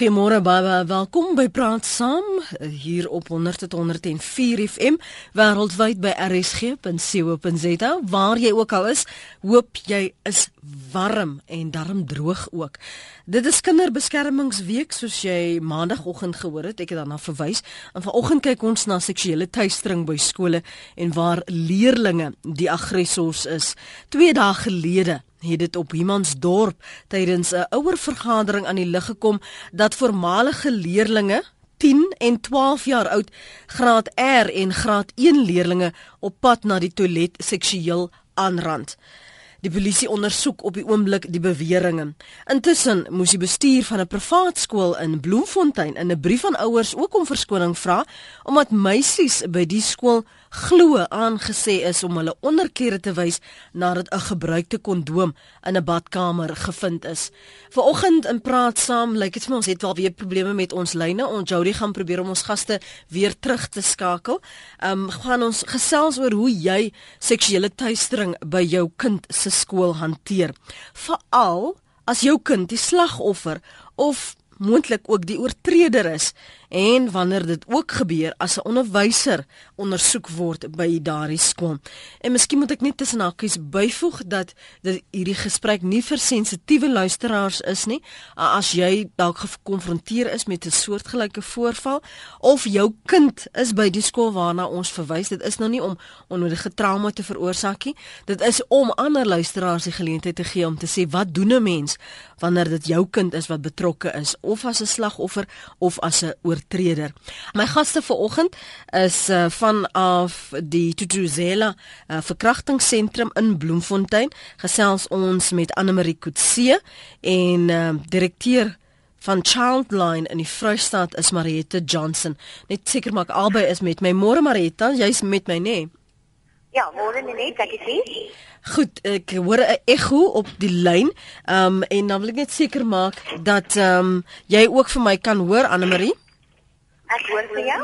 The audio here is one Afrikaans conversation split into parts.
Goeiemôre baie, welkom by Praat Saam hier op 100.104 FM wêreldwyd by rsg.co.za waar jy ook al is. Hoop jy is warm en darm droog ook. Dit is kinderbeskermingsweek soos jy maandagooggend gehoor het. Ek het daarna verwys. En vanoggend kyk ons na seksuele teistering by skole en waar leerdlinge die aggressors is. 2 dae gelede het dit op Humansdorp tydens 'n ouer vergadering aan die lig gekom dat voormalige leerdlinge 10 en 12 jaar oud graad R en graad 1 leerdlinge op pad na die toilet seksueel aanrand. Die polisie ondersoek op die oomblik die beweringe. Intussen moes die bestuur van 'n privaat skool in Bloemfontein in 'n brief aan ouers ook om verskoning vra omdat meisies by die skool glo aangesê is om hulle onderklere te wys nadat 'n gebruikte kondoom in 'n badkamer gevind is. Vanoggend in praat saam, lyk dit vir ons het wel weer probleme met ons lyne. Ons Jody gaan probeer om ons gaste weer terug te skakel. Ehm um, gaan ons gesels oor hoe jy seksuele teistering by jou kind se skool hanteer. Veral as jou kind die slagoffer of moontlik ook die oortreder is en wanneer dit ook gebeur as 'n onderwyser ondersoek word by daardie skool. En miskien moet ek net tussen hakies byvoeg dat dit hierdie gesprek nie vir sensitiewe luisteraars is nie. As jy dalk gekonfronteer is met 'n soortgelyke voorval of jou kind is by die skool waarna ons verwys, dit is nou nie om onnodige trauma te veroorsaak nie. Dit is om ander luisteraars die geleentheid te gee om te sê wat doen 'n mens wanneer dit jou kind is wat betrokke is of as 'n slagoffer of as 'n oortreder. My gaste vanoggend is uh, vanaf die Tutuzela uh, verkrachtingsentrum in Bloemfontein. Gesels ons met Anne Marie Kutse en uh, direkteur van Childline in die Vrystaat is Mariette Johnson. Net seker maak albei is met my. Môre Mariette, jy's met my nê? Nee? Ja, môre net, ek is hier. Goed, ek hoor 'n ekho op die lyn. Ehm um, en dan wil ek net seker maak dat ehm um, jy ook vir my kan hoor Anne Marie. Ek hoor vir jou.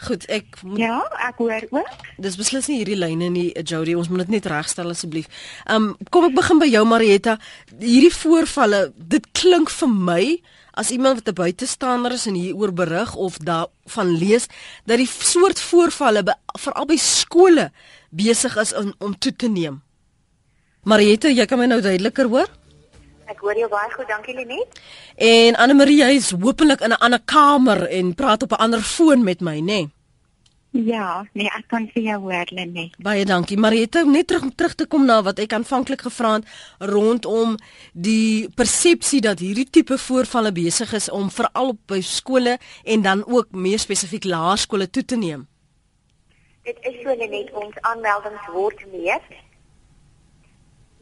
Goed, ek moet Ja, ek hoor ook. Dis beslis nie hierdie lyne nie, Jody. Ons moet dit net regstel asseblief. Ehm um, kom ek begin by jou Marietta. Hierdie voorvalle, dit klink vir my as iemand wat 'n buitestander is en hieroor berig of daarvan lees dat die soort voorvalle veral by skole besig is om, om toe te neem. Mariette, jy kan my nou duideliker hoor? Ek hoor jou baie goed, dankie Lenet. En Anne Marie is hopelik in 'n ander kamer en praat op 'n ander foon met my, nê? Nee? Ja, nee, ek kan vir jou hoor, Lenet. Baie dankie. Mariette, net terug terug te kom na wat ek aanvanklik gevra het rondom die persepsie dat hierdie tipe voorvalle besig is om veral op by skole en dan ook meer spesifiek laerskole toe te neem. Dit is so net ons aanmeldings word meer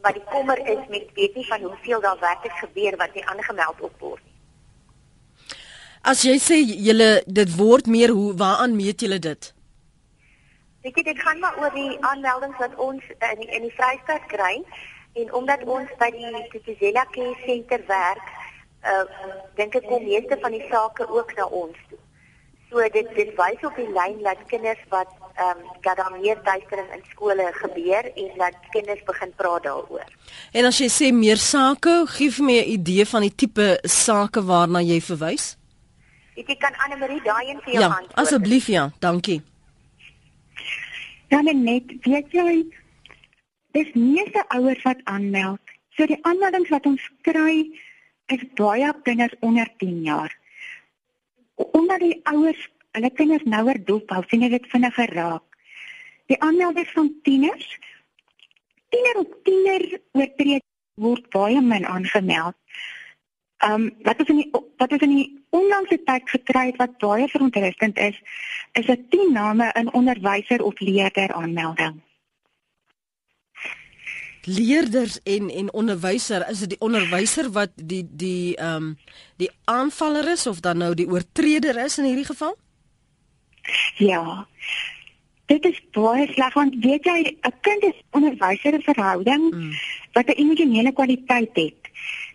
maar die kommer is met weet nie van hoeveel daar werklik gebeur wat nie aangemeld op word nie. As jy sê julle dit word meer hoe waaraan meet julle dit? Ek dit gaan maar oor die aanmeldings wat ons in die, in die Vrystaat kry en omdat ons by die Tsitsela Care Center werk, uh dink ek kom meeste van die sake ook na ons toe. So dit dit wys op die lyn dat kinders wat ehm um, dat daar meer tuistering in skole gebeur en dat kinders begin praat daaroor. En as jy sê meer sake, gee vir my 'n idee van die tipe sake waarna jy verwys? Ek kan Anne Marie daai een vir jou ja, antwoord. Ja, asseblief ja, dankie. Dan net, weet jy, dis meeste ouers wat aanmeld. So die aanmeldings wat ons kry is baie kinders onder 10 jaar. Omdat die ouers hulle kinders nouer dop hou, sien dit vinniger raak. Die aanmeldings van tieners, tiener op tiener oortree word baie min aangemeld. Ehm um, wat is in die wat is in die onlangse tyd gekry het wat baie verontrustend is, is 'n 10 name in onderwyser of leerder aanmelding. Leerders en en onderwyser, is dit die onderwyser wat die die ehm um, die aanvaller is of dan nou die oortreder is in hierdie geval? Ja. Dit is baie sleg want weet jy 'n kind is onderwyser in verhouding mm. wat 'n emosionele kwaliteit het.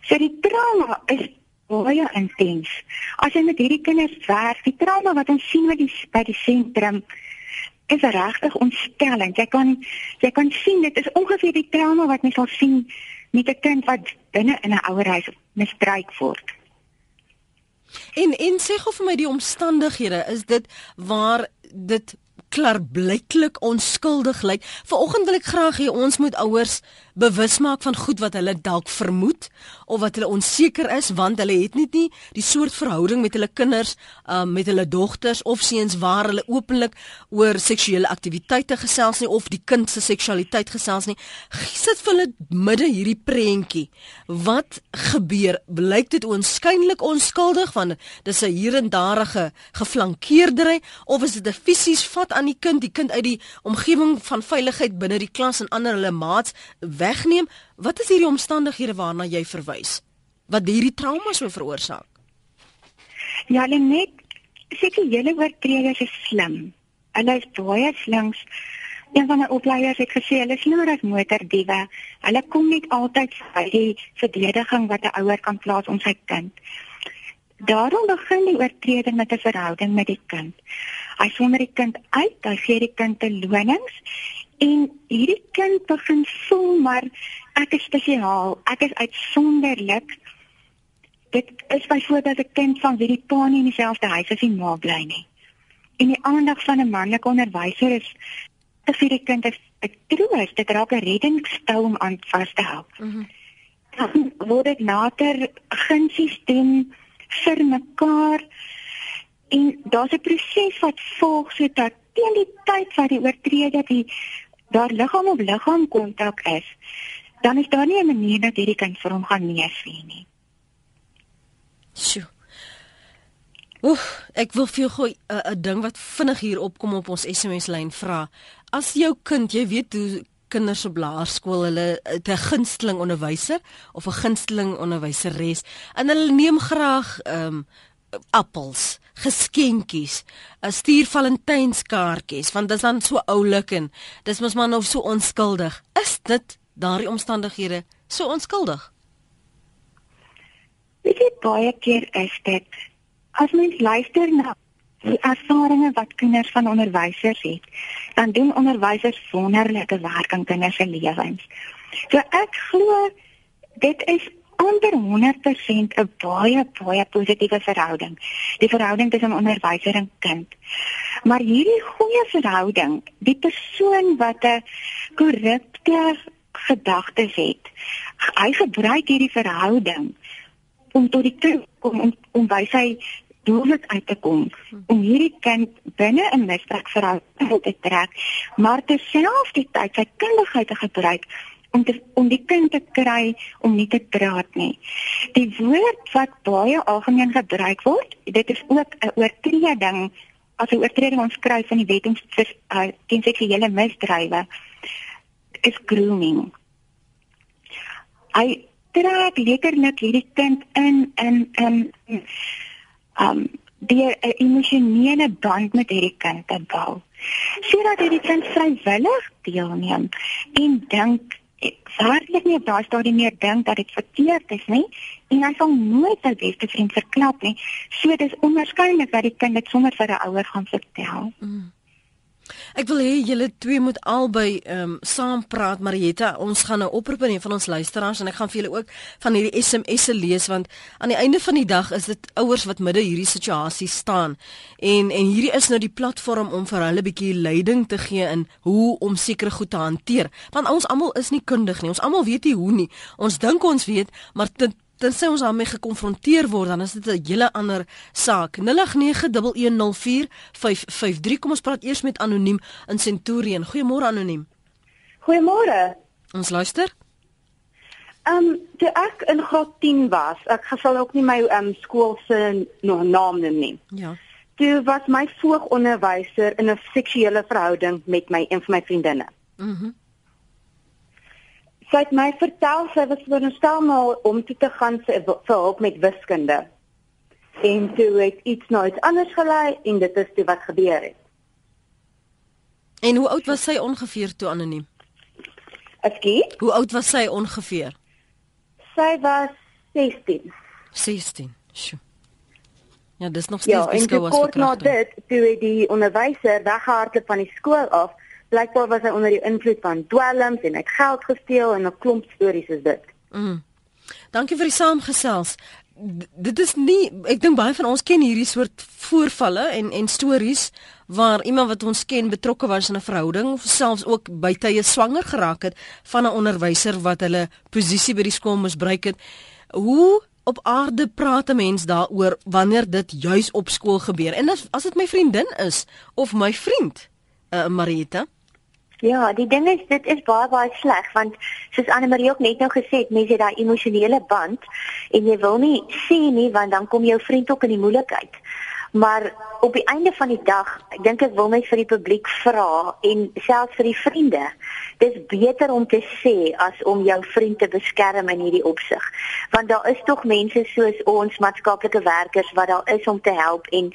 So die trauma is baie intens. As jy met hierdie kinders werk, die trauma wat ons sien by die by die sentrum is regtig ontstellend. Jy kan jy kan sien dit is ongeveer die trauma wat mens sal sien met 'n kind wat binne in 'n ouerhuis misbruik word. En en sê gou vir my die omstandighede, is dit waar dit klaarblyklik onskuldig lyk. Vanoggend wil ek graag hê ons moet ouers bewus maak van goed wat hulle dalk vermoed of wat hulle onseker is want hulle het nie die, die soort verhouding met hulle kinders, um, met hulle dogters of seuns waar hulle openlik oor seksuele aktiwiteite gesels nie of die kind se seksualiteit gesels nie. Sit vir hulle midde hierdie prentjie. Wat gebeur? Blyk dit oënskynlik onskuldig want dis 'n hier en daarige geflankeerdery of is dit 'n fisies vat aan die kind, die kind uit die omgewing van veiligheid binne die klas en ander hulle maats wegneem. Wat is hierdie omstandighede waarna jy verwys? Wat hierdie trauma so veroorsaak? Ja, net seker julle oortreders is slim. Hulle is baie slinks. Een van die opleiers het gesê hulle is slimmer as motordiewe. Hulle kom nie altyd by die verdediging wat 'n ouer kan plaas om sy kind. Daarom begin die oortreder met 'n verhouding met die kind. Hy sonder die kind uit, hy gee die kind te lonings En hierdie kind begin voel maar ek is spesiaal, ek is uitsonderlik. Dit is byvoorbeeld 'n kind van wie die pa nie in dieselfde huis as die ma bly nie. En die aandag van 'n manlike onderwyser is te vir die kind 'n troos, dit raak 'n reddingsstou om aan vas te hou. Mm dan word dit later gunsies doen vir mekaar en daar's 'n proses wat volg sodat teen die tyd wat die oortreder die daar liggaam op liggaam kontak is, dan is daar nie 'n manier dat hierdie kind vir hom gaan neersien nie. Sjoe. Oef, ek wil vir jou 'n ding wat vinnig hier opkom op ons SMS lyn vra. As jou kind, jy weet hoe kinders op laerskool hulle 'n gunsteling onderwyser of 'n gunsteling onderwyseres en hulle neem graag ehm um, appels geskenkies, stuur Valentynskaartjies, want dit is dan so oulik en dis mos maar nog so onskuldig. Is dit daardie omstandighede so onskuldig? Weet jy baie keer is dit as mens luister na die ervarings wat kinders van onderwysers het, dan doen onderwysers wonderlike werk aan kinders se lewens. So ek glo dit is onder 100% 'n baie baie positiewe verhouding. Die verhouding tussen onderwyser en kind. Maar hierdie goeie verhouding, die persoon wat 'n korrupte gedagtes het, hy gebruik hierdie verhouding om tot die kind kom om om by sy doelwit uit te kom om hierdie kind binne 'n misbruik verhouding te trek, maar terselfdertyd sy kundigheid te gebruik om te, om die kind te kry om nie te praat nie. Die woord wat baie algemeen gebruik word, dit is ook 'n oortreding as 'n oortreding ons kry van die wet om vir uh, teen seksuele misdrywe is grooming. Hy trek letterlik hierdie kind in in in um die emosionele band met hierdie kind te bou. Sodat hierdie kind vrywillig deelneem en dink werklik nie op daai stadium meer dink dat dit verkeerd is nie en hy sal nooit sy beste vriend verklap nie. So dis onwaarskynlik dat die kind dit sommer vir 'n ouer gaan vertel. Mm. Ek wil hê julle twee moet albei ehm um, saam praat Marietta. Ons gaan nou oproep aan een van ons luisteraars en ek gaan vir julle ook van hierdie SMS'e lees want aan die einde van die dag is dit ouers wat midde hierdie situasie staan. En en hierdie is nou die platform om vir hulle 'n bietjie leiding te gee in hoe om sekere goed te hanteer. Want ons almal is nie kundig nie. Ons almal weet nie hoe nie. Ons dink ons weet, maar tensy ons daarmee gekonfronteer word, dan is dit 'n hele ander saak. 0891104553. Kom ons praat eers met anoniem in Centurion. Goeiemôre anoniem. Goeiemôre. Ons luister. Ehm um, toe ek in graad 10 was, ek gesal ook nie my ehm um, skool se naam noem nie. Ja. Toe was my voogonderwyser in 'n seksuele verhouding met my een van my vriendinne. Mhm. Mm sy het my vertel sy was veronderstel om toe te gaan vir, vir hulp met wiskunde. En toe het iets nou iets anders gelei en dit is toe wat gebeur het. En hoe oud was sy ongeveer toe anoniem? Ekskuus? Hoe oud was sy ongeveer? Sy was 16. 16. Sjoe. Ja, dis nog steeds beskou as verkrachting. Ja, en kort na dit, toe het die onderwyser weggehardloop van die skool af blykbaar was hy onder die invloed van dwelms en het geld gesteel en 'n klomp stories is dit. Mm. Dankie vir die saamgesels. dit is nie ek dink baie van ons ken hierdie soort voorvalle en en stories waar iemand wat ons ken betrokke was in 'n verhouding of selfs ook by tye swanger geraak het van 'n onderwyser wat hulle posisie by die skool misbruik het. Hoe op aarde praat 'n mens daaroor wanneer dit juis op skool gebeur? En as as dit my vriendin is of my vriend, uh, Marita? Ja, die ding is dit is baie baie sleg want soos Anne Marie ook net nou gesê het, mense het daai emosionele band en jy wil nie sê nie want dan kom jou vriend ook in die moeilikheid. Maar op die einde van die dag, ek dink ek wil net vir die publiek vra en selfs vir die vriende, dis beter om te sê as om jou vriend te beskerm in hierdie opsig. Want daar is tog mense soos ons maatskaplike werkers wat daar is om te help en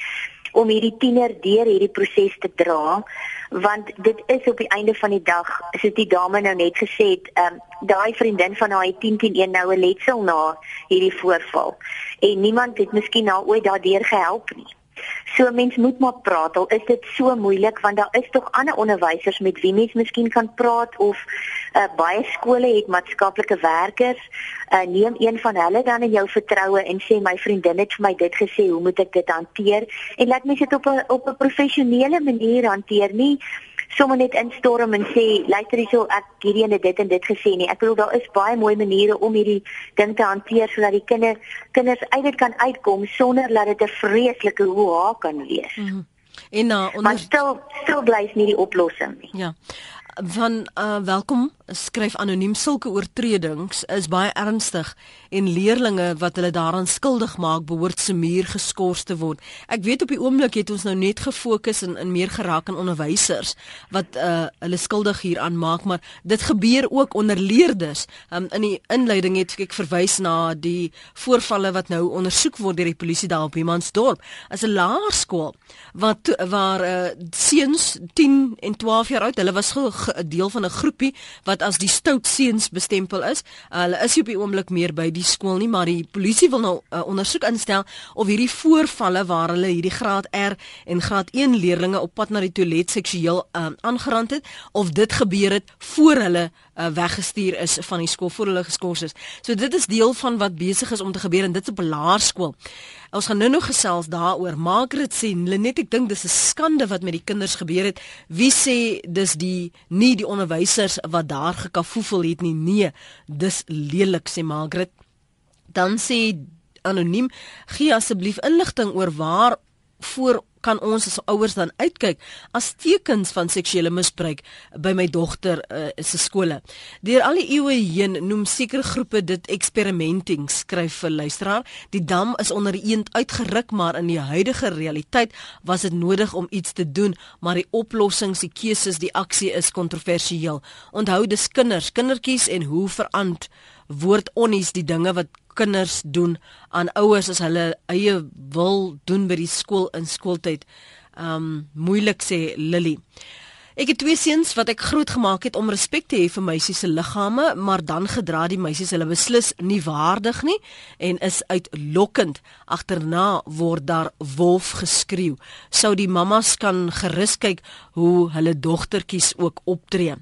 om hierdie tiener deur hierdie proses te dra want dit is op die einde van die dag soos die dame nou net gesê het ehm um, daai vriendin van haar 10101 nou 'n letsel na hierdie voorval. En niemand het miskien nou ooit daardeur gehelp nie So mens moet maar praat. Al is dit so moeilik want daar is tog ander onderwysers met wie mens miskien kan praat of uh, baie skole het maatskaplike werkers. Uh, neem een van hulle dan in jou vertroue en sê my vriendin het vir my dit gesê, hoe moet ek dit hanteer? En laat mens dit op 'n op 'n professionele manier hanteer, nie sommer net instorm en sê luister hierso ek hierdie en dit en dit gesê nie. Ek bedoel daar is baie mooi maniere om hierdie ding te hanteer sodat die kinders kinders uit dit kan uitkom sonder dat dit 'n vreeslike hoe kan wees. Mm -hmm. En nou uh, onder... maar stil stil bly nie die oplossing nie. Ja van uh, welkom skryf anoniem sulke oortredings is baie ernstig en leerlinge wat hulle daaraan skuldig maak behoort se muur geskort te word. Ek weet op die oomblik het ons nou net gefokus in in meer geraak aan onderwysers wat uh, hulle skuldig hieraan maak, maar dit gebeur ook onder leerders. Um, in die inleiding het ek verwys na die voorvalle wat nou ondersoek word deur die polisie daar op Humansdorp as 'n laerskool wat waar uh, seuns 10 en 12 jaar oud, hulle was 'n deel van 'n groepie wat as die stout seuns bestempel is. Uh, hulle is op die oomblik meer by die skool nie, maar die polisie wil nou 'n uh, ondersoek instel of hierdie voorvalle waar hulle hierdie graad R en graad 1 leerders op pad na die toilet seksueel uh, aangerand het of dit gebeur het voor hulle uh, weggestuur is van die skool voor hulle geskort is. So dit is deel van wat besig is om te gebeur en dit is op laerskool. Ons gaan nou nog gesels daaroor. Margaret sê Lenet, ek dink dis 'n skande wat met die kinders gebeur het. Wie sê dis die nie die onderwysers wat daar gekafoefel het nie. Nee, dis lelik sê Margaret. Dan sê anoniem, gee asseblief inligting oor waar voor kan ons as ouers dan uitkyk as tekens van seksuele misbruik by my dogter uh, se skole. Deur al die eeue heen noem sekere groepe dit experimenting, skryf vir luisteraar. Die dam is onder eend uitgeruk, maar in die huidige realiteit was dit nodig om iets te doen, maar die oplossings, die keuses, die aksie is kontroversieel. Onthou dis kinders, kindertjies en hoe verant word onnies die dinge wat kinders doen aan ouers as hulle eie wil doen by die skool in skooltyd. Um moeilik sê Lily. Ek het twee seuns wat ek grootgemaak het om respek te hê vir meisies se liggame, maar dan gedra die meisies hulle beslis nie waardig nie en is uitlokkend. Agterna word daar wolf geskreeu. Sou die mammas kan gerus kyk hoe hulle dogtertjies ook optree.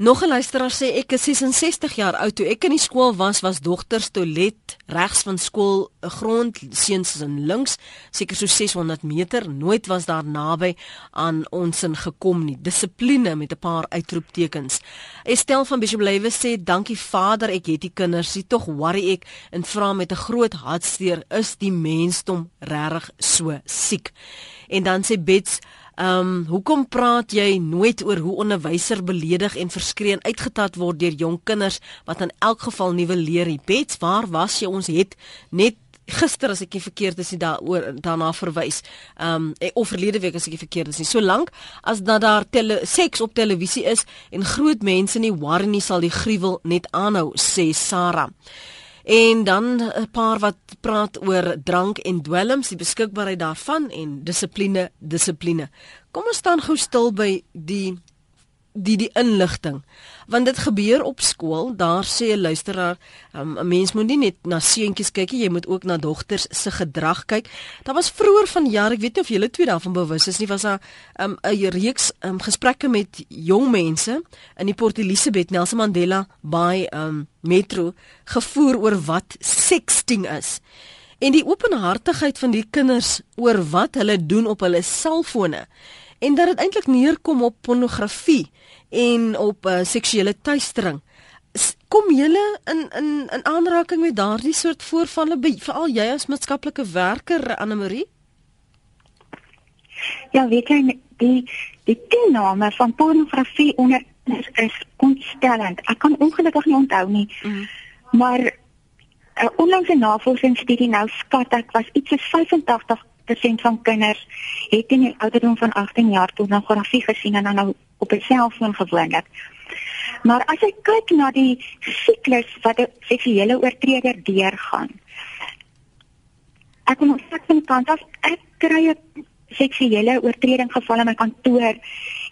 Nog 'n luisteraar sê ek is 66 jaar oud. Toe ek in die skool was was dogters toilet regs van skool 'n grond seuns in links seker so 600 meter. Nooit was daar naby aan ons in gekom nie. Dissipline met 'n paar uitroeptekens. Estel van Bishop Lewe sê dankie Vader ek het die kinders. Sê tog worry ek en vra met 'n groot hartseer is die mensdom regtig so siek? En dan sê Bets Ehm, um, hoekom praat jy nooit oor hoe onderwyser beledig en verskreen uitgetat word deur jong kinders wat in elk geval nuwe leer? Bets, waar was jy? Ons het net gister as ek nie verkeerd is nie daaroor daarna verwys. Ehm um, of verlede week as ek nie verkeerd is nie. Solank as dat daar tele, seks op televisie is en groot mense nie worry nie sal die gruwel net aanhou, sê Sarah. En dan 'n paar wat praat oor drank en dwelms, die beskikbaarheid daarvan en dissipline, dissipline. Kom ons staan gou stil by die die die inligting. Want dit gebeur op skool daar sê 'n luisteraar um, 'n mens moet nie net na seentjies kyk jy moet ook na dogters se gedrag kyk. Daar was vroeër van jaar ek weet nie of julle twee daarvan bewus is nie was daar um, 'n reeks um, gesprekke met jong mense in die Port Elizabeth Nelson Mandela by um, metro gevoer oor wat sexting is. En die openhartigheid van die kinders oor wat hulle doen op hulle selfone en dat dit eintlik neerkom op pornografie en op uh, seksuele tuistering. Kom julle in in in aanraking met daardie soort voorvalle veral jy as maatskaplike werker Anne Marie? Ja, weet jy die die toename van pornografie onder is, is ontstellend. Ek kan ongelukkig nie onthou nie. Mm. Maar 'n uh, onlangse navorsingsstudie nou skat ek was iets soos 85 80% van kinders het in die ouderdom van 18 jaar pornografie gesien en dan nou op 'n selfoon gewoonlik. Maar as jy kyk na die siklus wat 'n seksuele oortreder deurgaan. Ek moet sê van kant af ek kry 'n seksuele oortreding geval in my kantoor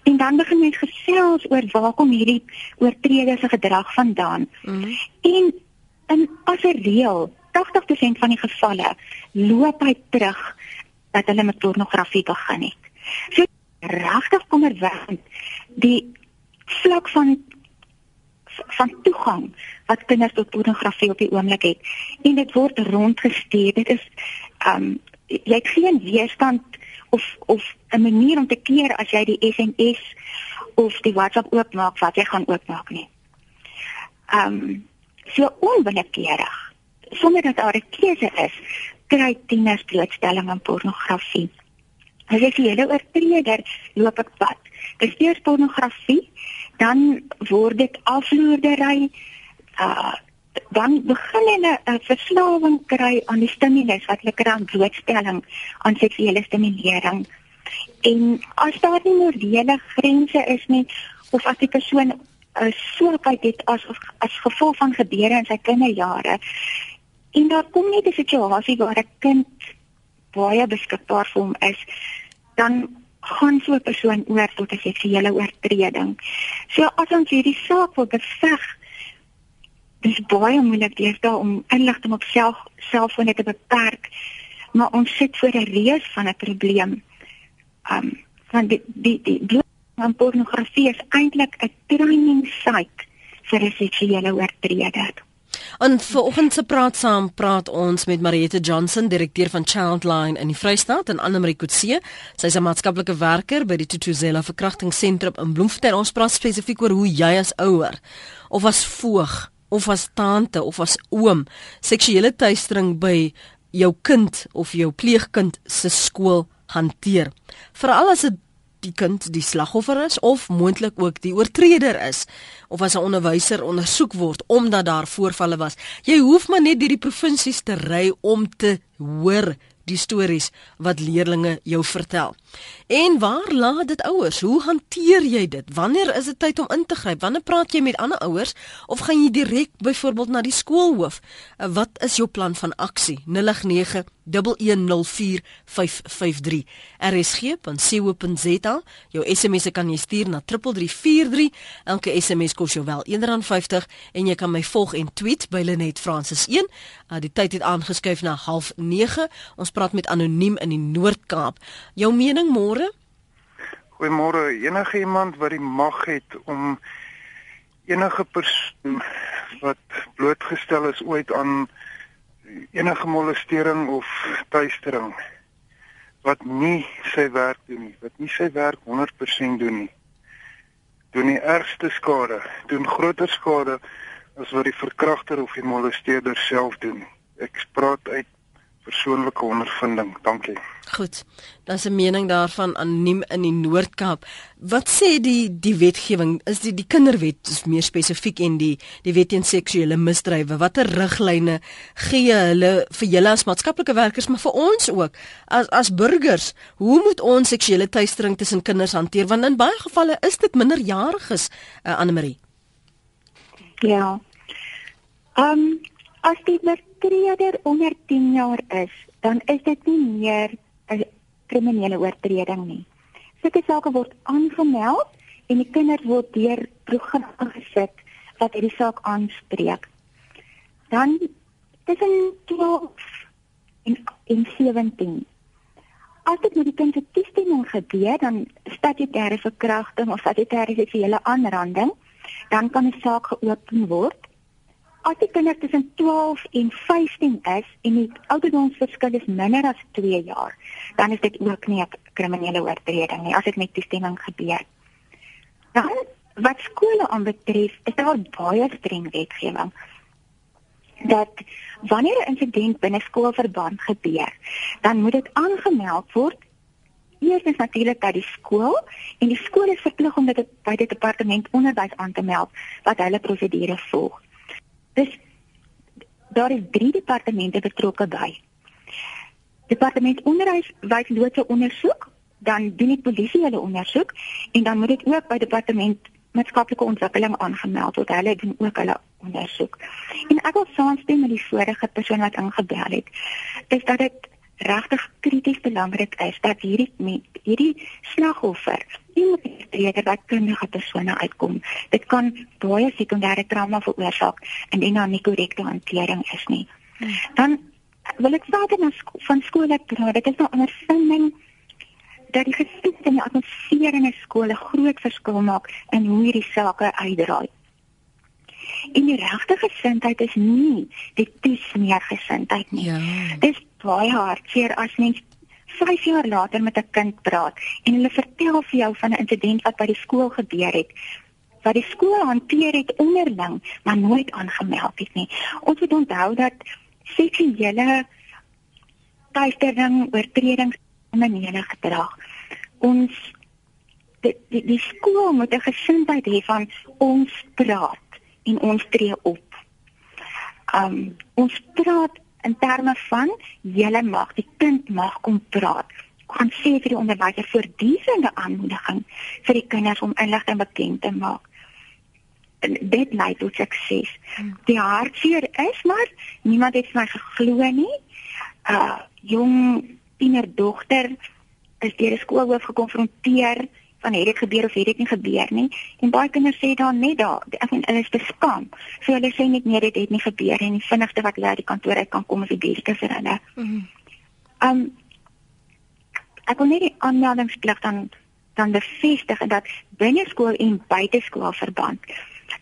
en dan begin mens gesels oor waar kom hierdie oortreder se gedrag vandaan. Mm -hmm. En in as 'n reël 80% van die gevalle loop hy terug dat hulle met pornografie begin het. So regtig kommerwekkend die vlak van van toegang wat kinders tot pornografie op die oomblik het en dit word rondgestuur. Dit is ehm um, jy het geen weerstand of of 'n manier om te keer as jy die SMS of die WhatsApp oopmaak wat jy gaan oopmaak nie. Ehm um, so onwillekeurig sonder dat daar 'n keuse is kry tieners blootstelling aan pornografie. As jy hele oortreder loop ek pad. Dis eers pornografie, dan word dit afloerdery, uh dan begin hulle 'n verslawing kry aan die stimulus wat hulle kry aan blootstelling aan seksuele stimulering. En as daar nie morele grense is nie of as die persoon 'n uh, swakheid het as as gevolg van gebeure in sy kinderjare, En daar kom net 'n situasie waar 'n kind baie beskikbaar vir hom is, dan gaan so 'n persoon oor tot 'n seksuele oortreding. So as ons hierdie saak wil beveg, dis baie moeilik deesdae om inligting op self selfone te beperk, maar ons sit voor 'n reus van 'n probleem. Um van die die die, die van pornografie is eintlik 'n training site vir 'n seksuele oortreder. En vanoggend se praat saam praat ons met Mariette Johnson, direkteur van Childline in die Vrystaat en Anne Marie Kutse. Sy is 'n maatskaplike werker by die Tutuzela Verkrachtingssentrum in Bloemfontein. Ons praat spesifiek oor hoe jy as ouer of as voog of as tante of as oom seksuele teistering by jou kind of jou pleegkind se skool hanteer. Veral as dit die kind die slagoffer is of moontlik ook die oortreder is of as 'n onderwyser ondersoek word omdat daar voorvalle was. Jy hoef maar net deur die provinsies te ry om te hoor die stories wat leerdlinge jou vertel. En waar laat dit ouers? Hoe hanteer jy dit? Wanneer is dit tyd om in te gryp? Wanneer praat jy met ander ouers of gaan jy direk byvoorbeeld na die skoolhoof? Wat is jou plan van aksie? 089 1104553 rsg.co.za jou SMS kan jy stuur na 3343 elke SMS kos jou wel R1.50 en jy kan my volg en tweet by Lenet Francis 1 uh, die tyd het aangeskuif na 09:30 ons praat met anoniem in die Noord-Kaap. Jou mening môre? Goeiemôre. Enige iemand wat die mag het om enige persoon wat blootgestel is ooit aan enige molestering of tuistering wat nie sy werk doen nie, wat nie sy werk 100% doen nie. Doen die ergste skade, doen groter skade as wat die verkragter of die molesteerder self doen. Ek praat uit persoonlike ondervinding. Dankie. Goed. Daar's 'n mening daarvan anoniem in die Noord-Kaap. Wat sê die die wetgewing? Is die die kinderwet is meer spesifiek en die die wet teen seksuele misdrywe. Watter riglyne gee hulle vir julle as maatskaplike werkers, maar vir ons ook as as burgers? Hoe moet ons seksuele teistering tussen kinders hanteer? Want in baie gevalle is dit minderjariges, uh, Anne Marie. Ja. Ehm um, as die oortreder onder 10 jaar is, dan is dit nie meer 'n kriminele oortreding nie. Sulke sake word aangemeld en die kinders word deur programme gesit wat hierdie saak aanspreek. Dan tussen 12 en, en 17 as dit met die kind se toestemming gebeur, dan statutêre verkrachting of statutêre seksuele aanranding, dan kan 'n saak geopen word. As die kind tussen 12 en 15 is en die ouderdomsverskil is minder as 2 jaar, dan is dit ook nie 'n kriminele oortreding nie as dit met toestemming gebeur. Dan wat skole aanbetref, is daar baie streng wetgewing dat wanneer 'n insident binne skoolverband gebeur, dan moet dit aangemeld word. Eers is natuurlik by die skool en die skool is verplig om dit by die departement onderwys aan te meld wat hulle prosedure volg. Dus daar is drie departemente betrokke by. Departement onderwys wys loodse ondersoek, dan doen die polisie hulle ondersoek en dan moet dit ook by departement maatskaplike ontwikkeling aangemeld word. Hulle doen ook hulle ondersoek. En ek wil saamstem met die vorige persoon wat ingebel het. Is dat dit regtig krities belangrik is dat hierdie met hierdie slagoffer iemand eerder wat kundige persone uitkom. Dit kan baie sekondêre trauma veroorsaak indien daar nie korrekte hantering is nie. Dan wil ek verder na sko van skole praat. Dit is nou ondervinding dat die gesind in die atmosfeer in 'n skool 'n groot verskil maak in hoe hierdie sake uitdraai. En die regte gesindheid is nie die toesmeer gesindheid nie. Ja. Dit is baie hartseer as mens 5 jaar later met 'n kind praat en hulle vertel vir jou van 'n insident wat by die skool gebeur het wat die skool hanteer het onderling maar nooit aangemeld het nie. Ons moet onthou dat seksuele teistering oortredings kriminele gedrag. Ons die die, die skool moet 'n gesindheid hê van ons praat en ons tree op. Um ons praat in terme van julle mag, die kind mag kom praat. Kan sê vir die onderwyser voortdurende aanmoediging vir die kinders om inligting bekend te maak. En dit lei tot sukses. Hmm. Die hartseer is maar niemand het my geglo nie. Uh jong tienerdogter is deur die skoolhoof gekonfronteer van het dit gebeur of het dit nie gebeur nie en baie kinders sê dan net daar ek meen hulle is beskaam so hulle sê net nee dit het nie gebeur en die vinnigste wat hulle uit die kantoor uit kan kom is die beste vir hulle. Mhm. Um ek wil net die aanmeldingsplig dan dan bevestig dat binne skool en buite skool verband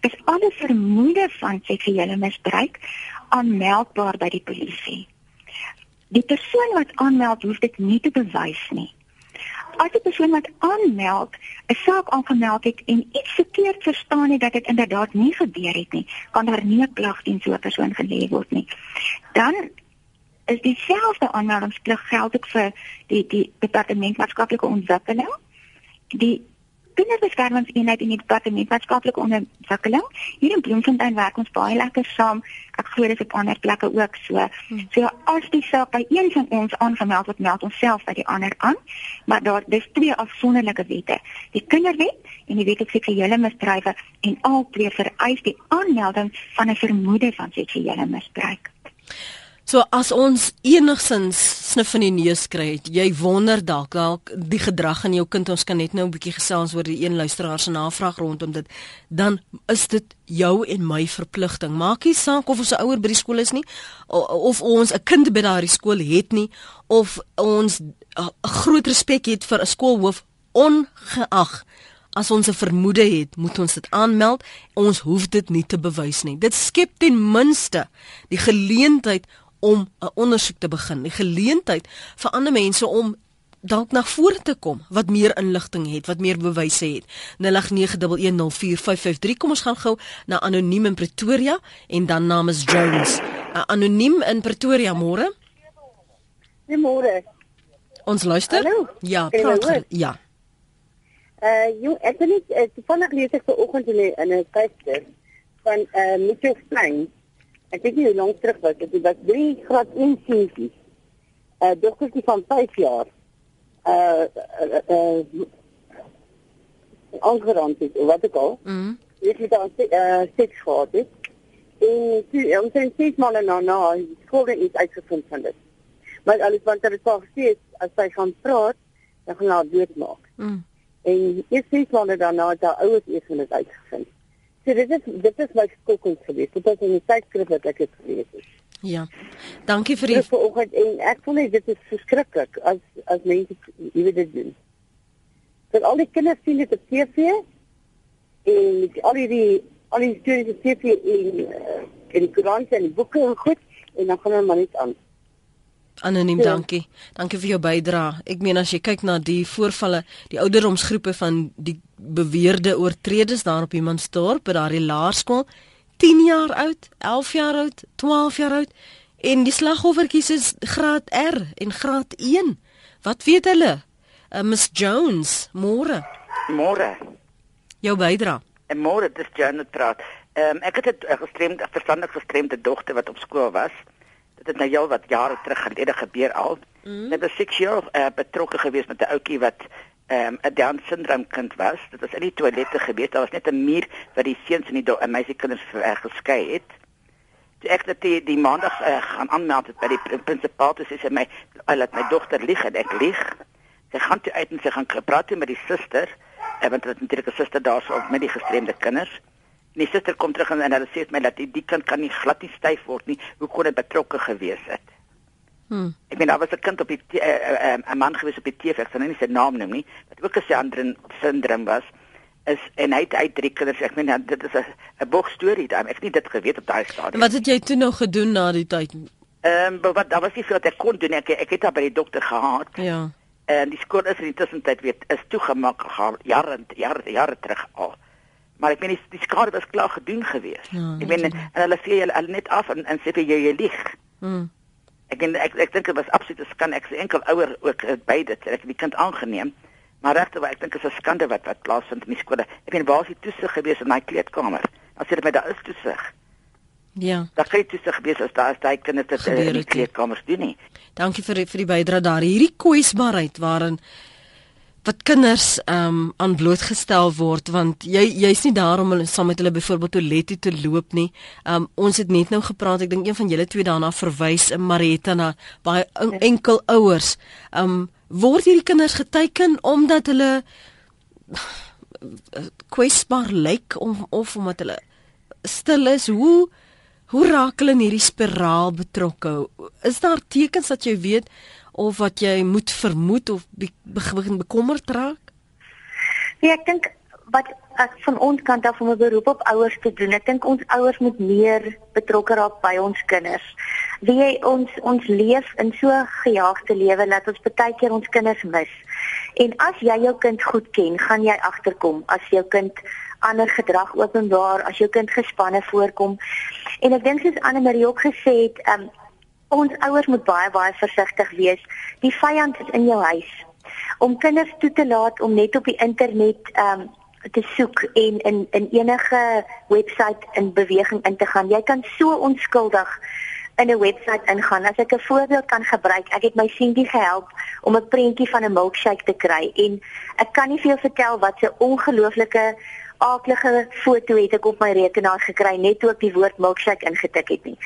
is alle vermoede van seksuele misbruik aanmeldbaar by die polisie die persoon wat aanmeld hoef dit nie te bewys nie. As die persoon wat aanmeld 'n saak aangemeld het en iets verkeerd verstaan het dat dit inderdaad nie gebeur het nie, kan daar nie 'n klag teen so 'n persoon gelê word nie. Dan is dieselfde aanmeldingsplig geldig vir die die departement maatskaplike ontwikkeling. Die kinderbeskermingseenheid in die departement maatskaplike ontwikkeling. Hier in Bloemfontein werk ons baie lekker saam. Ek glo dit is op ander plekke ook so. Hmm. So as die saak by een van ons aangemeld word, meld ons self by die ander aan. Maar daar dis twee afsonderlike wette. Die kinderwet en die wet op seksuele misdrywe en albei vereis die aanmelding van 'n vermoede van seksuele misbruik. So as ons enigsins snif in die neus kry, jy wonder dalk dalk die gedrag in jou kind, ons kan net nou 'n bietjie gesels oor die een luisteraar se navraag rondom dit, dan is dit jou en my verpligting. Maak nie saak of ons 'n ouer by die skool is nie of ons 'n kind by daardie skool het nie of ons 'n groot respek het vir 'n skoolhoof ongeag As ons 'n vermoede het, moet ons dit aanmeld. Ons hoef dit nie te bewys nie. Dit skep ten minste die geleentheid om 'n ondersoek te begin, die geleentheid vir ander mense om dalk na vore te kom wat meer inligting het, wat meer bewyse het. 0891104553. Kom ons gaan gou na anoniem in Pretoria en dan namens Jones. Uh, anoniem in Pretoria môre. Goeiemôre. Ons luister? Hallo. Ja, praat. Ja. Uh, jy ek het net uh, toevallig lees ek vanoggend in 'n tydskrif van uh Mitchell Stein ek weet nie hoe lank terug was dit was 3 graad 1 seentjie. 'n uh, dogtertjie van 5 jaar. Uh uh, uh aangerand het wat ek al. Mhm. Ek het dan uh seks gehad het. En toe ons het ses maande na na skool het uitgevind van dit. Maar alles want dit was gesê as sy gaan praat, dan gaan haar doodmaak. Mhm. En eers ses maande daarna het haar ouers eers van dit uitgevind. So dit is dit is my skokkend geweest. Dit was in die tydskrif wat ek het gelees het. Ja. Dankie vir die vanoggend en ek voel net dit is verskriklik as as mense jy weet dit doen. Dat al die kinders sien dit op TV en al die al die stories op TV en uh, en die koerante en die boeke en goed en dan gaan hulle maar net aan. Anoniem, ja. dankie. Dankie vir jou bydrae. Ek meen as jy kyk na die voorvalle, die ouderdomsgroepe van die beweerde oortreders daar op Imansdorp by daardie laerskool, 10 jaar oud, 11 jaar oud, 12 jaar oud en die slagoffertjies is graad R en graad 1. Wat weet hulle? Uh, Miss Jones, môre. Môre. Jou bydrae. En môre dis Janet praat. Ehm um, ek het 'n gestremde verstandig gestremde dogter wat op skool was. Dit het nou al wat jare terug gelede gebeur al. Mm. Sy was 6 jaar uh, betrokke geweest met 'n ouetjie wat ehm um, 'n Down syndroom kind was. Dit was in die toilette geweest. Daar was net 'n muur wat die seuns en die en meisiekinders uh, geskei het. Toe ek dit die, die maandag uh, gaan aanmeld by die prinsipaal toe sê sy my laat my dogter lieg en ek lieg. Sy gaan toe uit en sy gaan praat met die suster en want dit is natuurlik 'n suster daarso met die gestremde kinders. Die suster kom terug en, en hulle sê my dat die, die kind kan nie glad nie styf word nie. Hoe kon dit betrokke gewees het? Hmm. Ek meen daar was 'n kind op die 'n uh, uh, uh, man gewees op die TV, ek sal nou nie sy naam noem nie, wat ook 'n syndroom syndroom was. Is en hy het uit drie kinders. Ek meen dit is 'n boek storie daar. Ek het nie dit geweet op daai stadium. Wat het jy toe nog gedoen na die tyd? Ehm um, wat daar was nie veel wat ek kon doen ek ek het daar by die dokter gehad. Ja. En die skool is in die tussentyd weer is toegemaak gegaan jare jare jare terug al. Maar ek meen die, die skade was klaar gedoen gewees. Ja, ek meen en hulle sê hulle, hulle net af en, en sê jy jy lieg. Hmm. Ek en, ek ek dink dit was absoluut 'n skande. Ek se enkel ouer ook uh, by dit. Ek het die kind aangeneem. Maar regte waar ek dink is 'n skande wat wat plaasvind in die skole. Ek meen waar is die toesig gewees in my kleedkamer? As jy dit met daar is toesig. Ja. Daar kyk jy sig gewees as daar is daai kinders dit in die kleedkamers doen nie. Dankie vir vir die bydrae daar. Hierdie kwesbaarheid waarin wat kinders ehm um, aan blootgestel word want jy jy's nie daar om hulle saam met hulle byvoorbeeld toilet toe te loop nie. Ehm um, ons het net nou gepraat, ek dink een van julle twee daarna verwys in Marietta na baie enkel ouers. Ehm um, word hierdie kinders geteken omdat hulle kwesbaar lyk om of omdat hulle stil is. Hoe hoe raak hulle in hierdie spiraal betrokke? Is daar tekens dat jy weet of wat jy moet vermoed of begin bekommerd raak? Ja, ek dink wat as van ons kant af om 'n beroep op ouers te doen. Ek dink ons ouers moet meer betrokke raak by ons kinders. Wie jy ons ons leef in so gejaagde lewe dat ons baie keer ons kinders mis. En as jy jou kind goed ken, gaan jy agterkom as jou kind ander gedrag openbaar, as jou kind gespanne voorkom. En ek dink soos Anne Marie ook gesê het, um, Ons ouers moet baie baie versigtig wees. Die vyand is in jou huis. Om kinders toe te laat om net op die internet ehm um, te soek en in in enige webwerf in beweging in te gaan. Jy kan so onskuldig in 'n webwerf ingaan. As ek 'n voorbeeld kan gebruik, ek het my seentjie gehelp om 'n prentjie van 'n milkshake te kry en ek kan nie vir jou vertel wat 'n ongelooflike aaklige foto het ek op my rekenaar gekry net toe ek die woord milkshake ingetik het nie.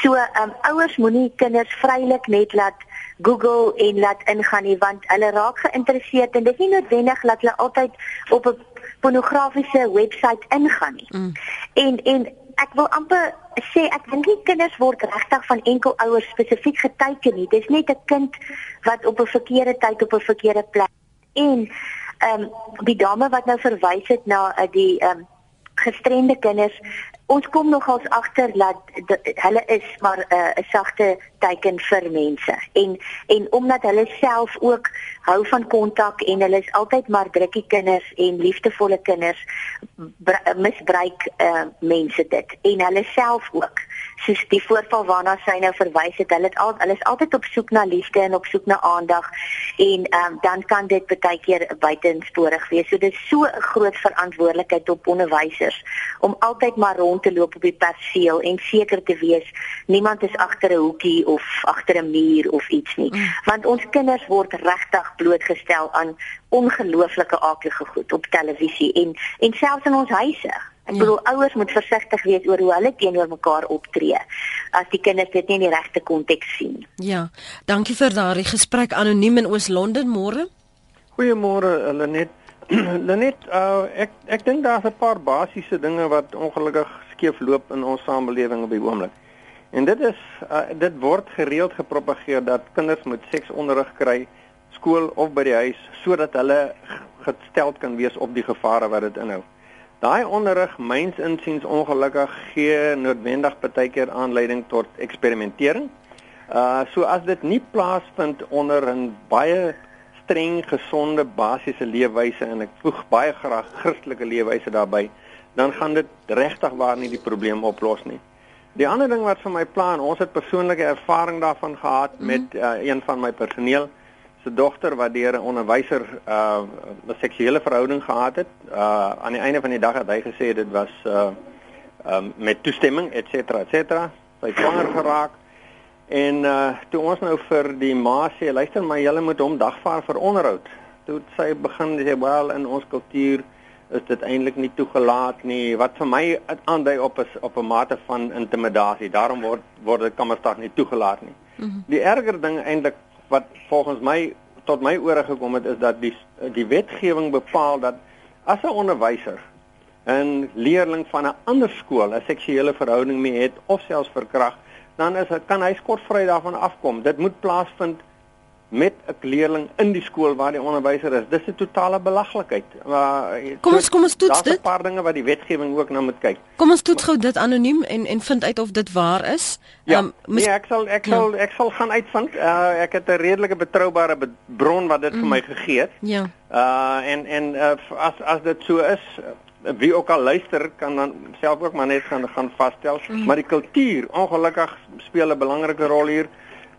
So, um, ouers moenie kinders vrylik net laat Google en laat ingaan nie want hulle raak geïnteresseerd en dit is nie noodwendig dat hulle altyd op 'n pornografiese webwerf ingaan nie. Mm. En en ek wil amper sê ek dink nie kinders word regtig van enkel ouers spesifiek geteken nie. Dis net 'n kind wat op 'n verkeerde tyd op 'n verkeerde plek en ehm um, die dame wat nou verwys het na uh, die ehm um, gestremde kinders ons kom nogals agter dat hulle is maar eh, 'n uh, sagte teken vir mense. En en omdat hulle self ook hou van kontak en hulle is altyd maar drukkie kinders en liefdevolle kinders misbruik uh, mense dit. En hulle self ook soos die voorval waarna sy nou verwys het hulle het al hulle is altyd op soek na liefde en op soek na aandag en um, dan kan dit baie keer buitensporig wees so dit is so 'n groot verantwoordelikheid op onderwysers om altyd maar rond te loop op die perseel en seker te wees niemand is agter 'n hoekie of agter 'n muur of iets nie mm. want ons kinders word regtig blootgestel aan ongelooflike aardige goed op televisie en en selfs in ons huise. Ek ja. bedoel ouers moet versigtig wees oor hoe hulle teenoor mekaar optree as die kinders dit nie in die regte konteks sien. Ja. Dankie vir daardie gesprek anoniem in Oos-London môre. Goeiemôre, hulle net net uh, ek ek dink daar's 'n paar basiese dinge wat ongelukkig skeef loop in ons samelewing op die oomblik. En dit is uh, dit word gereeld gepropageer dat kinders moet seksonderrig kry skool of by die huis sodat hulle gesteld kan wees op die gevare wat dit inhou. Daai onderrig myns insiens ongelukkig gee noodwendig baie keer aanleiding tot eksperimentering. Uh so as dit nie plaasvind onder 'n baie streng gesonde basiese leefwyse en ek voeg baie graag Christelike leefwyse daarbey, dan gaan dit regtig waar nie die probleem oplos nie. Die ander ding wat vir my plan, ons het persoonlike ervaring daarvan gehad mm -hmm. met uh, een van my personeel se dogter wat deur 'n onderwyser uh 'n seksuele verhouding gehad het. Uh aan die einde van die dag het hy gesê dit was uh um met toestemming et cetera et cetera. Sy swanger geraak. En uh toe ons nou vir die ma sê, luister maar, julle moet hom dagvaar vir onderhoud. Toe sy begin sê, "Wel, in ons kultuur is dit eintlik nie toegelaat nie." Wat vir my aandui op is op 'n mate van intimidasie. Daarom word word dit kamersdag nie toegelaat nie. Mm -hmm. Die erger ding eintlik wat volgens my tot my ore gekom het is dat die die wetgewing bepaal dat as 'n onderwyser 'n leerling van 'n ander skool 'n seksuele verhouding mee het of selfs verkrag, dan is kan hy skotvry daarvan afkom. Dit moet plaasvind met 'n leerling in die skool waar die onderwyser is. Dis 'n totale belaglikheid. Maar eh, kom ons kom ons toets dit. 'n paar dinge wat die wetgewing ook nou moet kyk. Kom ons toets gou dit anoniem en en vind uit of dit waar is. Ja, um, mis... nee, ek sal ek ja. sal ek sal gaan uitvind. Uh, ek het 'n redelike betroubare bron wat dit mm. vir my gegee het. Ja. Uh en en uh, as as dit so is wie ook al luister kan dan self ook maar net gaan gaan vasstel mm. maar die kultuur ongelukkig speel 'n belangrike rol hier.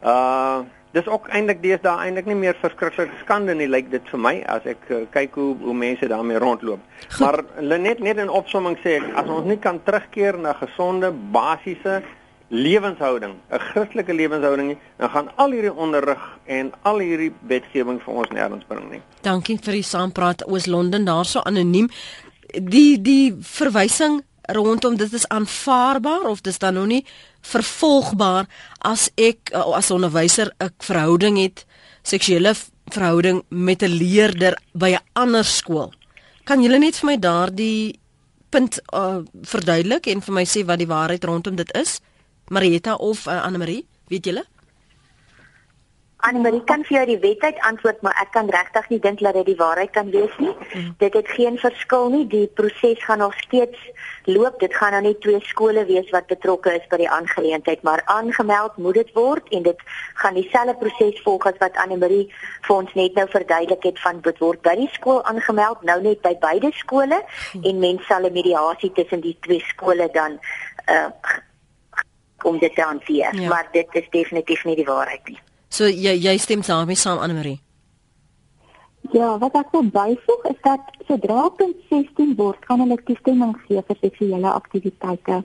Uh dis ook eintlik deesdae eintlik nie meer verskriklik skande nie lyk dit vir my as ek uh, kyk hoe hoe mense daarmee rondloop. Goed. Maar net net in opsomming sê ek as ons nie kan terugkeer na gesonde basiese lewenshouding, 'n Christelike lewenshouding, dan gaan al hierdie onderrig en al hierdie wetgewing vir ons nêrens bring nie. Dankie vir die saampraat Oos-London daarso anoniem. Die die verwysing rondom dit is aanvaarbaar of dis dan nog nie vervolgbaar as ek eh, as onderwyser 'n verhouding het seksuele verhouding met 'n leerder by 'n ander skool. Kan julle net vir my daardie punt uh, verduidelik en vir my sê wat die waarheid rondom dit is? Marieta of uh, Anne Marie, weet julle? Annelie kan vir jou die wet uit antwoord, maar ek kan regtig nie dink dat dit die waarheid kan wees nie. Mm. Dit het geen verskil nie. Die proses gaan nog steeds loop. Dit gaan nou net twee skole wees wat betrokke is by die aangeleentheid, maar aangemeld moet dit word en dit gaan dieselfde proses volg as wat Annelie vir ons net nou verduidelik het van dit word by die skool aangemeld, nou net by beide skole mm. en mens sal 'n mediasie tussen die twee skole dan uh om dit te hanteer. Ja. Maar dit is definitief nie die waarheid nie. So jy jy stem saam met saam Anne Marie. Ja, wat ek wil byvoeg is dat sodra kind 16 word, kan hulle toestemming gee vir seksuele aktiwiteite.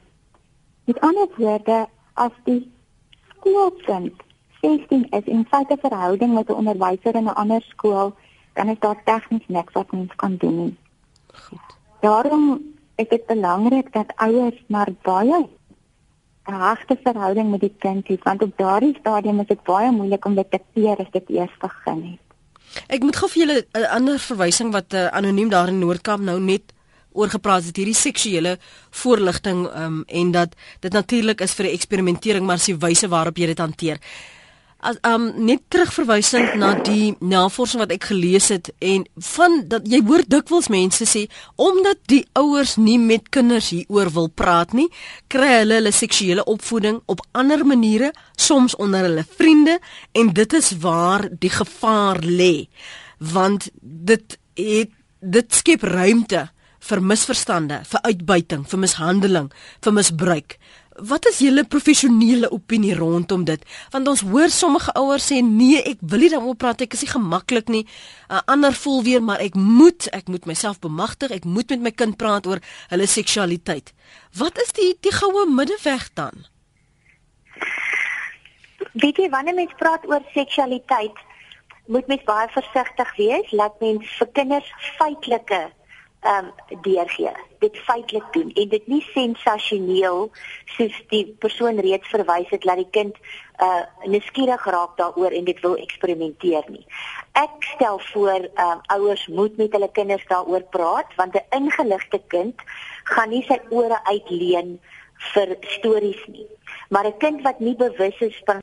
Met ander woorde, as die skoolkind 16 is en feite verhouding met 'n onderwyser in 'n ander skool, dan is daar tegnies niks wat mens kan doen nie. Goed. Daarom is dit belangrik dat ouers maar baie 'n regte verhouding met die kind het want op daardie stadium is dit baie moeilik om dit te keer as dit eers begin het. Ek moet gou vir julle 'n ander verwysing wat uh, anoniem daar in Noordkamp nou net oor gepraat het hierdie seksuele voorligting um, en dat dit natuurlik is vir die eksperimentering maar se wyse waarop jy dit hanteer as um net terugverwysend na die navorsing wat ek gelees het en van dat jy hoor dikwels mense sê omdat die ouers nie met kinders hieroor wil praat nie, kry hulle hulle seksuele opvoeding op ander maniere, soms onder hulle vriende en dit is waar die gevaar lê. Want dit het dit skep ruimte vir misverstande, vir uitbuiting, vir mishandeling, vir misbruik. Wat is julle professionele opinie rondom dit? Want ons hoor sommige ouers sê nee, ek wil nie daaroor praat, ek is nie gemaklik nie. 'n uh, Ander voel weer maar ek moet, ek moet myself bemagtig, ek moet met my kind praat oor hulle seksualiteit. Wat is die die goue middeweg dan? Weet jy wanneer mens praat oor seksualiteit, moet mens baie versigtig wees, laat mens vir kinders feitelike ehm um, deurgee. Dit feitelik doen en dit nie sensasioneel soos die persoon reeds verwys het dat die kind uh nuuskierig raak daaroor en dit wil eksperimenteer nie. Ek stel voor ehm um, ouers moet met hulle kinders daaroor praat want 'n ingeligte kind gaan nie sy ore uitleen vir stories nie. Maar 'n kind wat nie bewus is van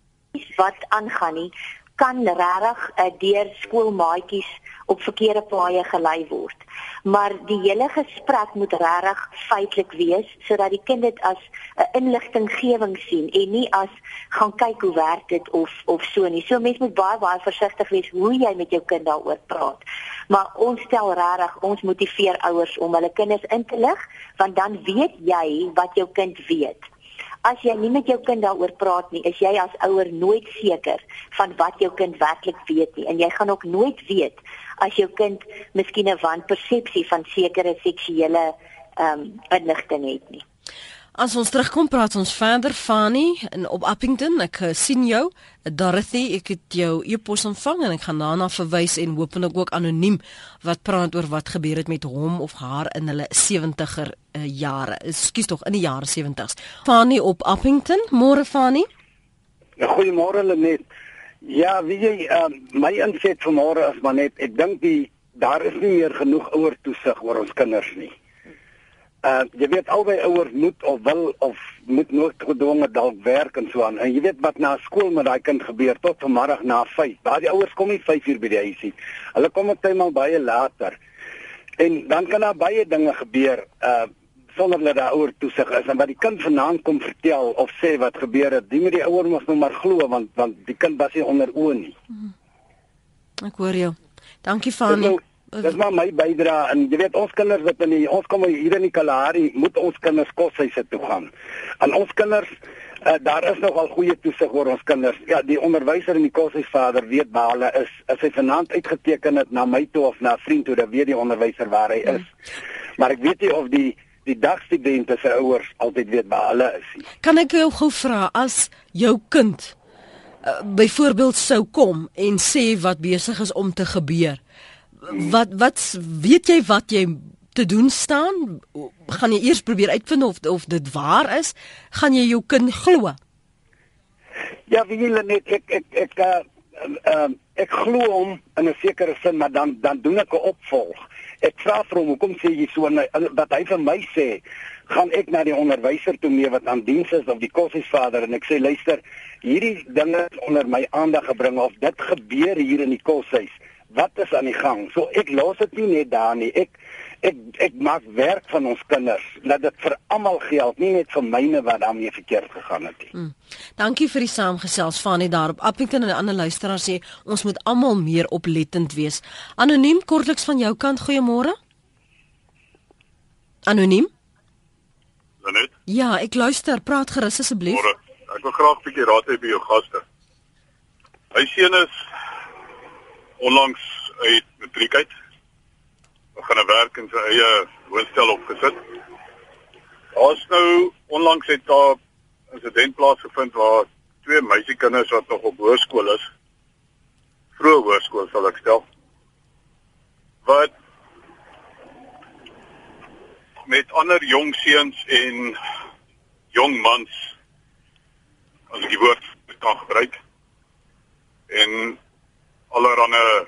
wat aangaan nie, kan regtig uh, deur skoolmaatjies op verkeerde paaie gelei word. Maar die hele gesprek moet regtig feitelik wees sodat die kind dit as 'n inligtinggewing sien en nie as gaan kyk hoe werk dit of of so nie. So mens moet baie baie versigtig wees hoe jy met jou kind daaroor praat. Maar ons stel regtig, ons motiveer ouers om hulle kinders in te lig want dan weet jy wat jou kind weet. As jy nie met jou kind daaroor praat nie, is jy as ouer nooit seker van wat jou kind werklik weet nie en jy gaan ook nooit weet as jou kind miskien 'n wanpersepsie van sekere seksuele ehm um, inligting het nie. As ons terugkom praat ons verder Fanny in op Appington. Ek uh, sien jou, Dorothy, ek het jou e-pos ontvang en ek gaan daarna verwys en hopelik ook anoniem wat praat oor wat gebeur het met hom of haar in hulle 70er uh, jare. Ekskuus tog in die jare 70s. Fanny op Appington, môre Fanny. Ja, goeiemôre Lenet. Ja, wie jy uh, my inset vanmôre is maar net ek dink die daar is nie meer genoeg ouer toesig oor ons kinders nie uh jy weet albei ouers moet of wil of moet nooit gedwonge dalk werk en so aan. En jy weet wat na skool met daai kind gebeur tot vanmiddag na 5. Daai ouers kom nie 5 uur by die huis nie. Hulle kom tyd maar baie later. En dan kan daar baie dinge gebeur uh sonder dat daai ouer toesig is en wat die kind vanaand kom vertel of sê wat gebeur het. Die moet die ouer mos nou maar glo want want die kind was nie onder oë nie. Ek hoor jou. Dankie Fanie. Dis maar my bydrae en jy weet ons kinders wat in die, ons kom hier in die Kalahari moet ons kinders koshuise toe gaan. Aan ons kinders uh, daar is nogal goeie toesig oor ons kinders. Ja, die onderwyser en die koshuisvader weet waar hulle is. As hy vanaand uitgeteken het na my toe of na 'n vriend toe, dan weet die onderwyser waar hy is. Hmm. Maar ek weet nie of die die dagstudente se ouers altyd weet waar hulle is nie. Kan ek jou gou vra as jou kind uh, byvoorbeeld sou kom en sê wat besig is om te gebeur? wat wat weet jy wat jy te doen staan? Gaan jy eers probeer uitvind of of dit waar is? Gaan jy jou kind glo? Ja, wie wil net ek ek ek uh, uh, ek glo hom in 'n sekere sin, maar dan dan doen ek 'n opvolg. Ek vra vir hom, hoekom sê jy so wat hy vir my sê? gaan ek na die onderwyser toe mee wat aan diens is of die koshuisvader en ek sê luister hierdie dinge onder my aandag gebring of dit gebeur hier in die koshuis wat is aan die gang? So ek los dit nie net daar nie. Ek ek ek maak werk van ons kinders. Laat dit vir almal geld, nie net vir myne wat daarmee verkeerd gegaan het nie. Hmm. Dankie vir die saamgesels van net daarop. Appington en 'n ander luisteraar sê ons moet almal meer oplettend wees. Anoniem kortliks van jou kant, goeiemôre. Anoniem? Net? Ja, ek luister. Praat gerus asseblief. Môre. Ek wil graag 'n bietjie raad hê by jou gaste. My seun is onlangs uit matriek uit. Gaan 'n werk in sy eie woonstel opgesit. Ons nou onlangs het daar 'n insident plaasgevind waar twee meisiekinders wat nog op hoërskool is, vroeë hoërskool sal ek stel, wat met ander jong seuns en jong mans as die woord kan gebruik en allerlei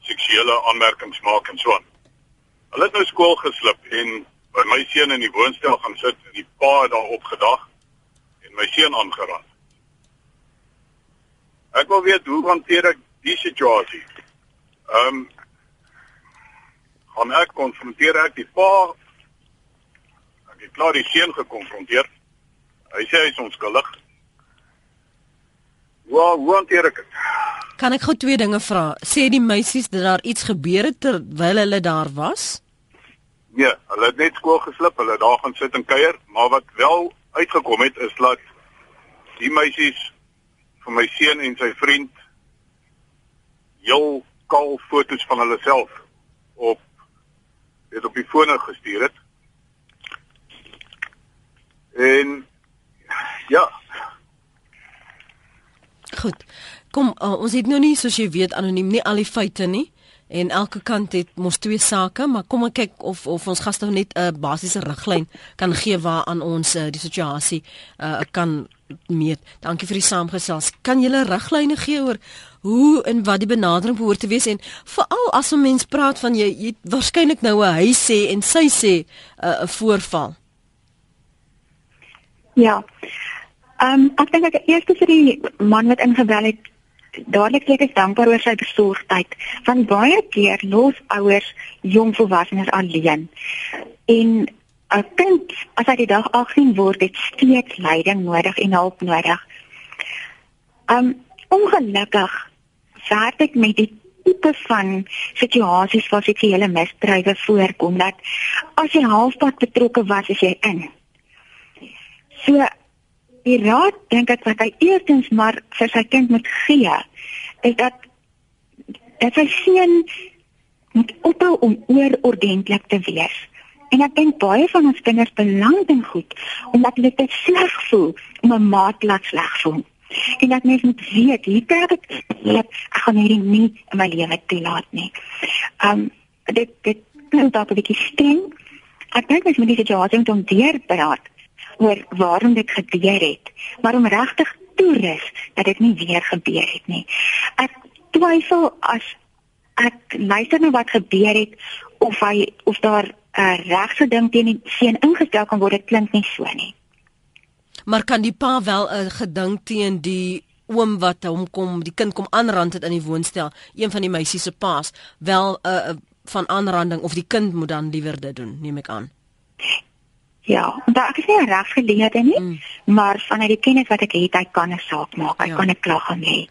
seksuele aanmerkings maak en so aan. Hulle het nou skool geslip en by my seun in die woonstel gaan sit en die pa het daar opgedag en my seun aangeraan. Ek wil weet hoe hanteer ek die situasie? Ehm um, gaan ek konfronteer ek die pa? Ek het klaar die seun gekonfronteer. Hy sê hy is onskuldig. Waar hoe hanteer ek dit? Kan ek gou twee dinge vra? Sê die meisies dat daar iets gebeur het terwyl hulle daar was? Nee, hulle het net skool geslip, hulle daar gaan sit en kuier, maar wat wel uitgekom het is dat die meisies van my seun en sy vriend heel kaal foto's van hulle self op het op die fone gestuur het. En ja. Goed. Kom, uh, ons het nou nie soos jy weet anoniem nie al die feite nie en elke kant het mos twee sake, maar kom ek kyk of of ons gaste net 'n uh, basiese riglyn kan gee waaraan ons uh, die situasie uh, kan meet. Dankie vir die saamgesels. Kan jy 'n riglyne gee oor hoe en wat die benadering behoort te wees en veral as 'n mens praat van jy, jy waarskynlik nou 'n hy sê en sy sê 'n uh, voorval. Ja. Ehm um, ek dink ek eers vir die man wat ingebel het dadelik sê ek dankbaar oor sy besorgdheid. Van baie keer los ouers jong volwassenes alleen. En 'n kind as hy die dag 18 word, het steeds leiding nodig en hulp nodig. Um ongelukkig werk ek met die tipe van situasies waar seksuele misdrywe voorkom dat as jy halfpad betrokke was, is jy in. So die raad dink ek wat hy eerstens maar vir sy kind moet gee is dat dat sy seun moet ophou om oorordentlik te wees. En ek dink baie van ons kinders belang dit goed omdat hulle dit sleg voel om 'n maat laat sleg voel. En dat mens moet weet, hier kan ek ek gaan hierdie nie in my lewe toelaat nie. Um dit dit klink dalk 'n bietjie streng. Ek dink mens moet die situasie moet onteer praat oor waarom dit gebeur het, maar om regtig toerus dat dit nie weer gebeur het nie. Ek twyfel as ek luister na wat gebeur het of hy of daar 'n uh, regse ding teen die seun ingestel kan word, dit klink nie so nie. Maar kan die pa wel 'n gedink teen die oom wat hom kom, die kind kom aanrand het in die woonstel, een van die meisies se paas, wel 'n uh, van aanranding of die kind moet dan liewer dit doen, neem ek aan. Ja, daar ek is nie regsgeleerde nie, mm. maar vanuit die kennis wat ek het, hy kan 'n saak maak. Hy ja. kan 'n klag aan hê.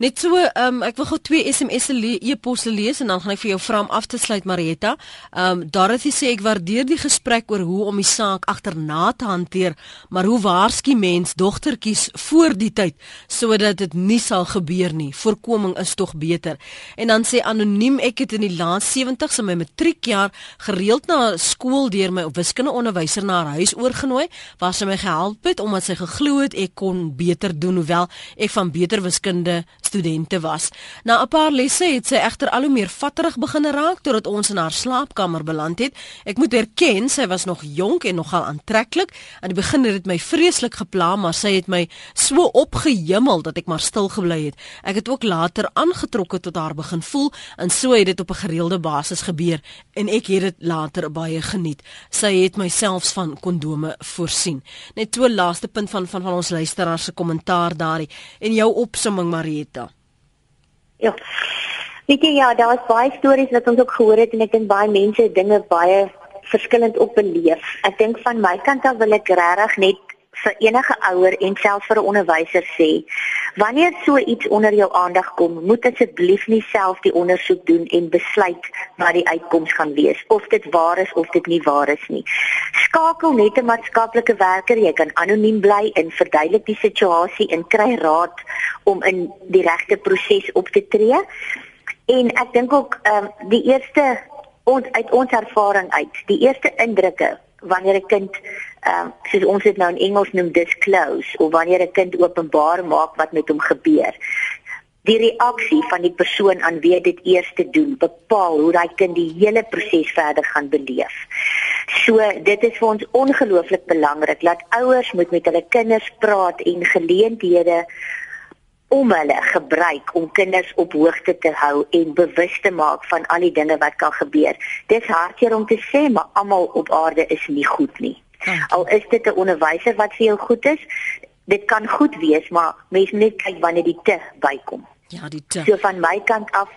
Net so, um, ek wil gou twee SMS'e e-posse lees en dan gaan ek vir jou vra om af te sluit Marietta. Ehm um, Dorothy sê ek waardeer die gesprek oor hoe om die saak agterna te hanteer, maar hoe waarsku mens dogtertjies voor die tyd sodat dit nie sal gebeur nie. Voorkoming is tog beter. En dan sê anoniem ek het in die laaste 70s in my matriekjaar gereeld na skool deur my wiskundeonderwyser na haar huis oorgenooi waar sy my gehelp het omdat sy geglo het ek kon beter doen hoewel ek van beter wiskunde studente was. Na 'n paar lesse het sy egter al hoe meer vatterig begin raak totdat ons in haar slaapkamer beland het. Ek moet erken, sy was nog jonk en nogal aantreklik. Aan die begin het dit my vreeslik gepla, maar sy het my so opgehemel dat ek maar stil gebly het. Ek het ook later aangetrokke tot haar begin voel en so het dit op 'n gereelde basis gebeur en ek het dit later baie geniet. Sy het myself van kondome voorsien. Net so laaste punt van van van ons luisteraars se kommentaar daarin en jou opsomming Marieta Ja. Weet jy ja, daar is baie stories wat ons ook gehoor het en ek dink baie mense dinge baie verskillend op beleef. Ek dink van my kant af wil ek regtig net vir enige ouer en selfs vir 'n onderwyser sê, wanneer so iets onder jou aandag kom, moet asseblief nie self die ondersoek doen en besluit wat die uitkoms gaan wees of dit waar is of dit nie waar is nie. Skakel net 'n maatskaplike werker, jy kan anoniem bly en verduidelik die situasie en kry raad om in die regte proses op te tree. En ek dink ook ehm um, die eerste ons uit ons ervaring uit, die eerste indrukke wanneer 'n kind ehm uh, soos ons dit nou in Engels noem disclose of wanneer 'n kind openbaar maak wat met hom gebeur. Die reaksie van die persoon aan wie dit eers te doen bepaal hoe daai kind die hele proses verder gaan beleef. So dit is vir ons ongelooflik belangrik dat ouers moet met hulle kinders praat en geleenthede om hulle gebruik om kinders op hoogte te hou en bewus te maak van al die dinge wat kan gebeur. Dis hartseer om te sê, maar almal op aarde is nie goed nie. Al is dit 'n onderwyser wat vir jou goed is, dit kan goed wees, maar mens moet net kyk wanneer die te bykom. Ja, die te. So van my kant af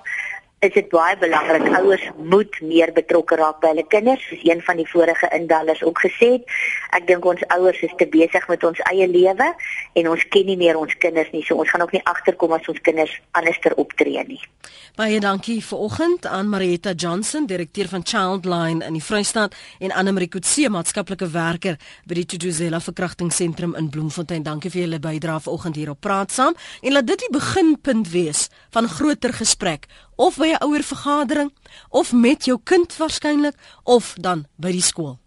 is dit baie belangrik. Ouers moet meer betrokke raak by hulle kinders soos een van die vorige indallers ook gesê het. Ek dink ons ouers is te besig met ons eie lewe en ons ken nie meer ons kinders nie. So ons gaan ook nie agterkom as ons kinders anderster optree nie. Baie dankie vir oggend aan Marietta Johnson direkteur van Childline in die Vrystaat en Anne Marie Kutse maatskaplike werker by die Tuduzela verkrachtingssentrum in Bloemfontein. Dankie vir julle bydrae vanoggend hier op praat saam. En laat dit die beginpunt wees van groter gesprek of by 'n ouer vergadering of met jou kind waarskynlik of dan by die skool.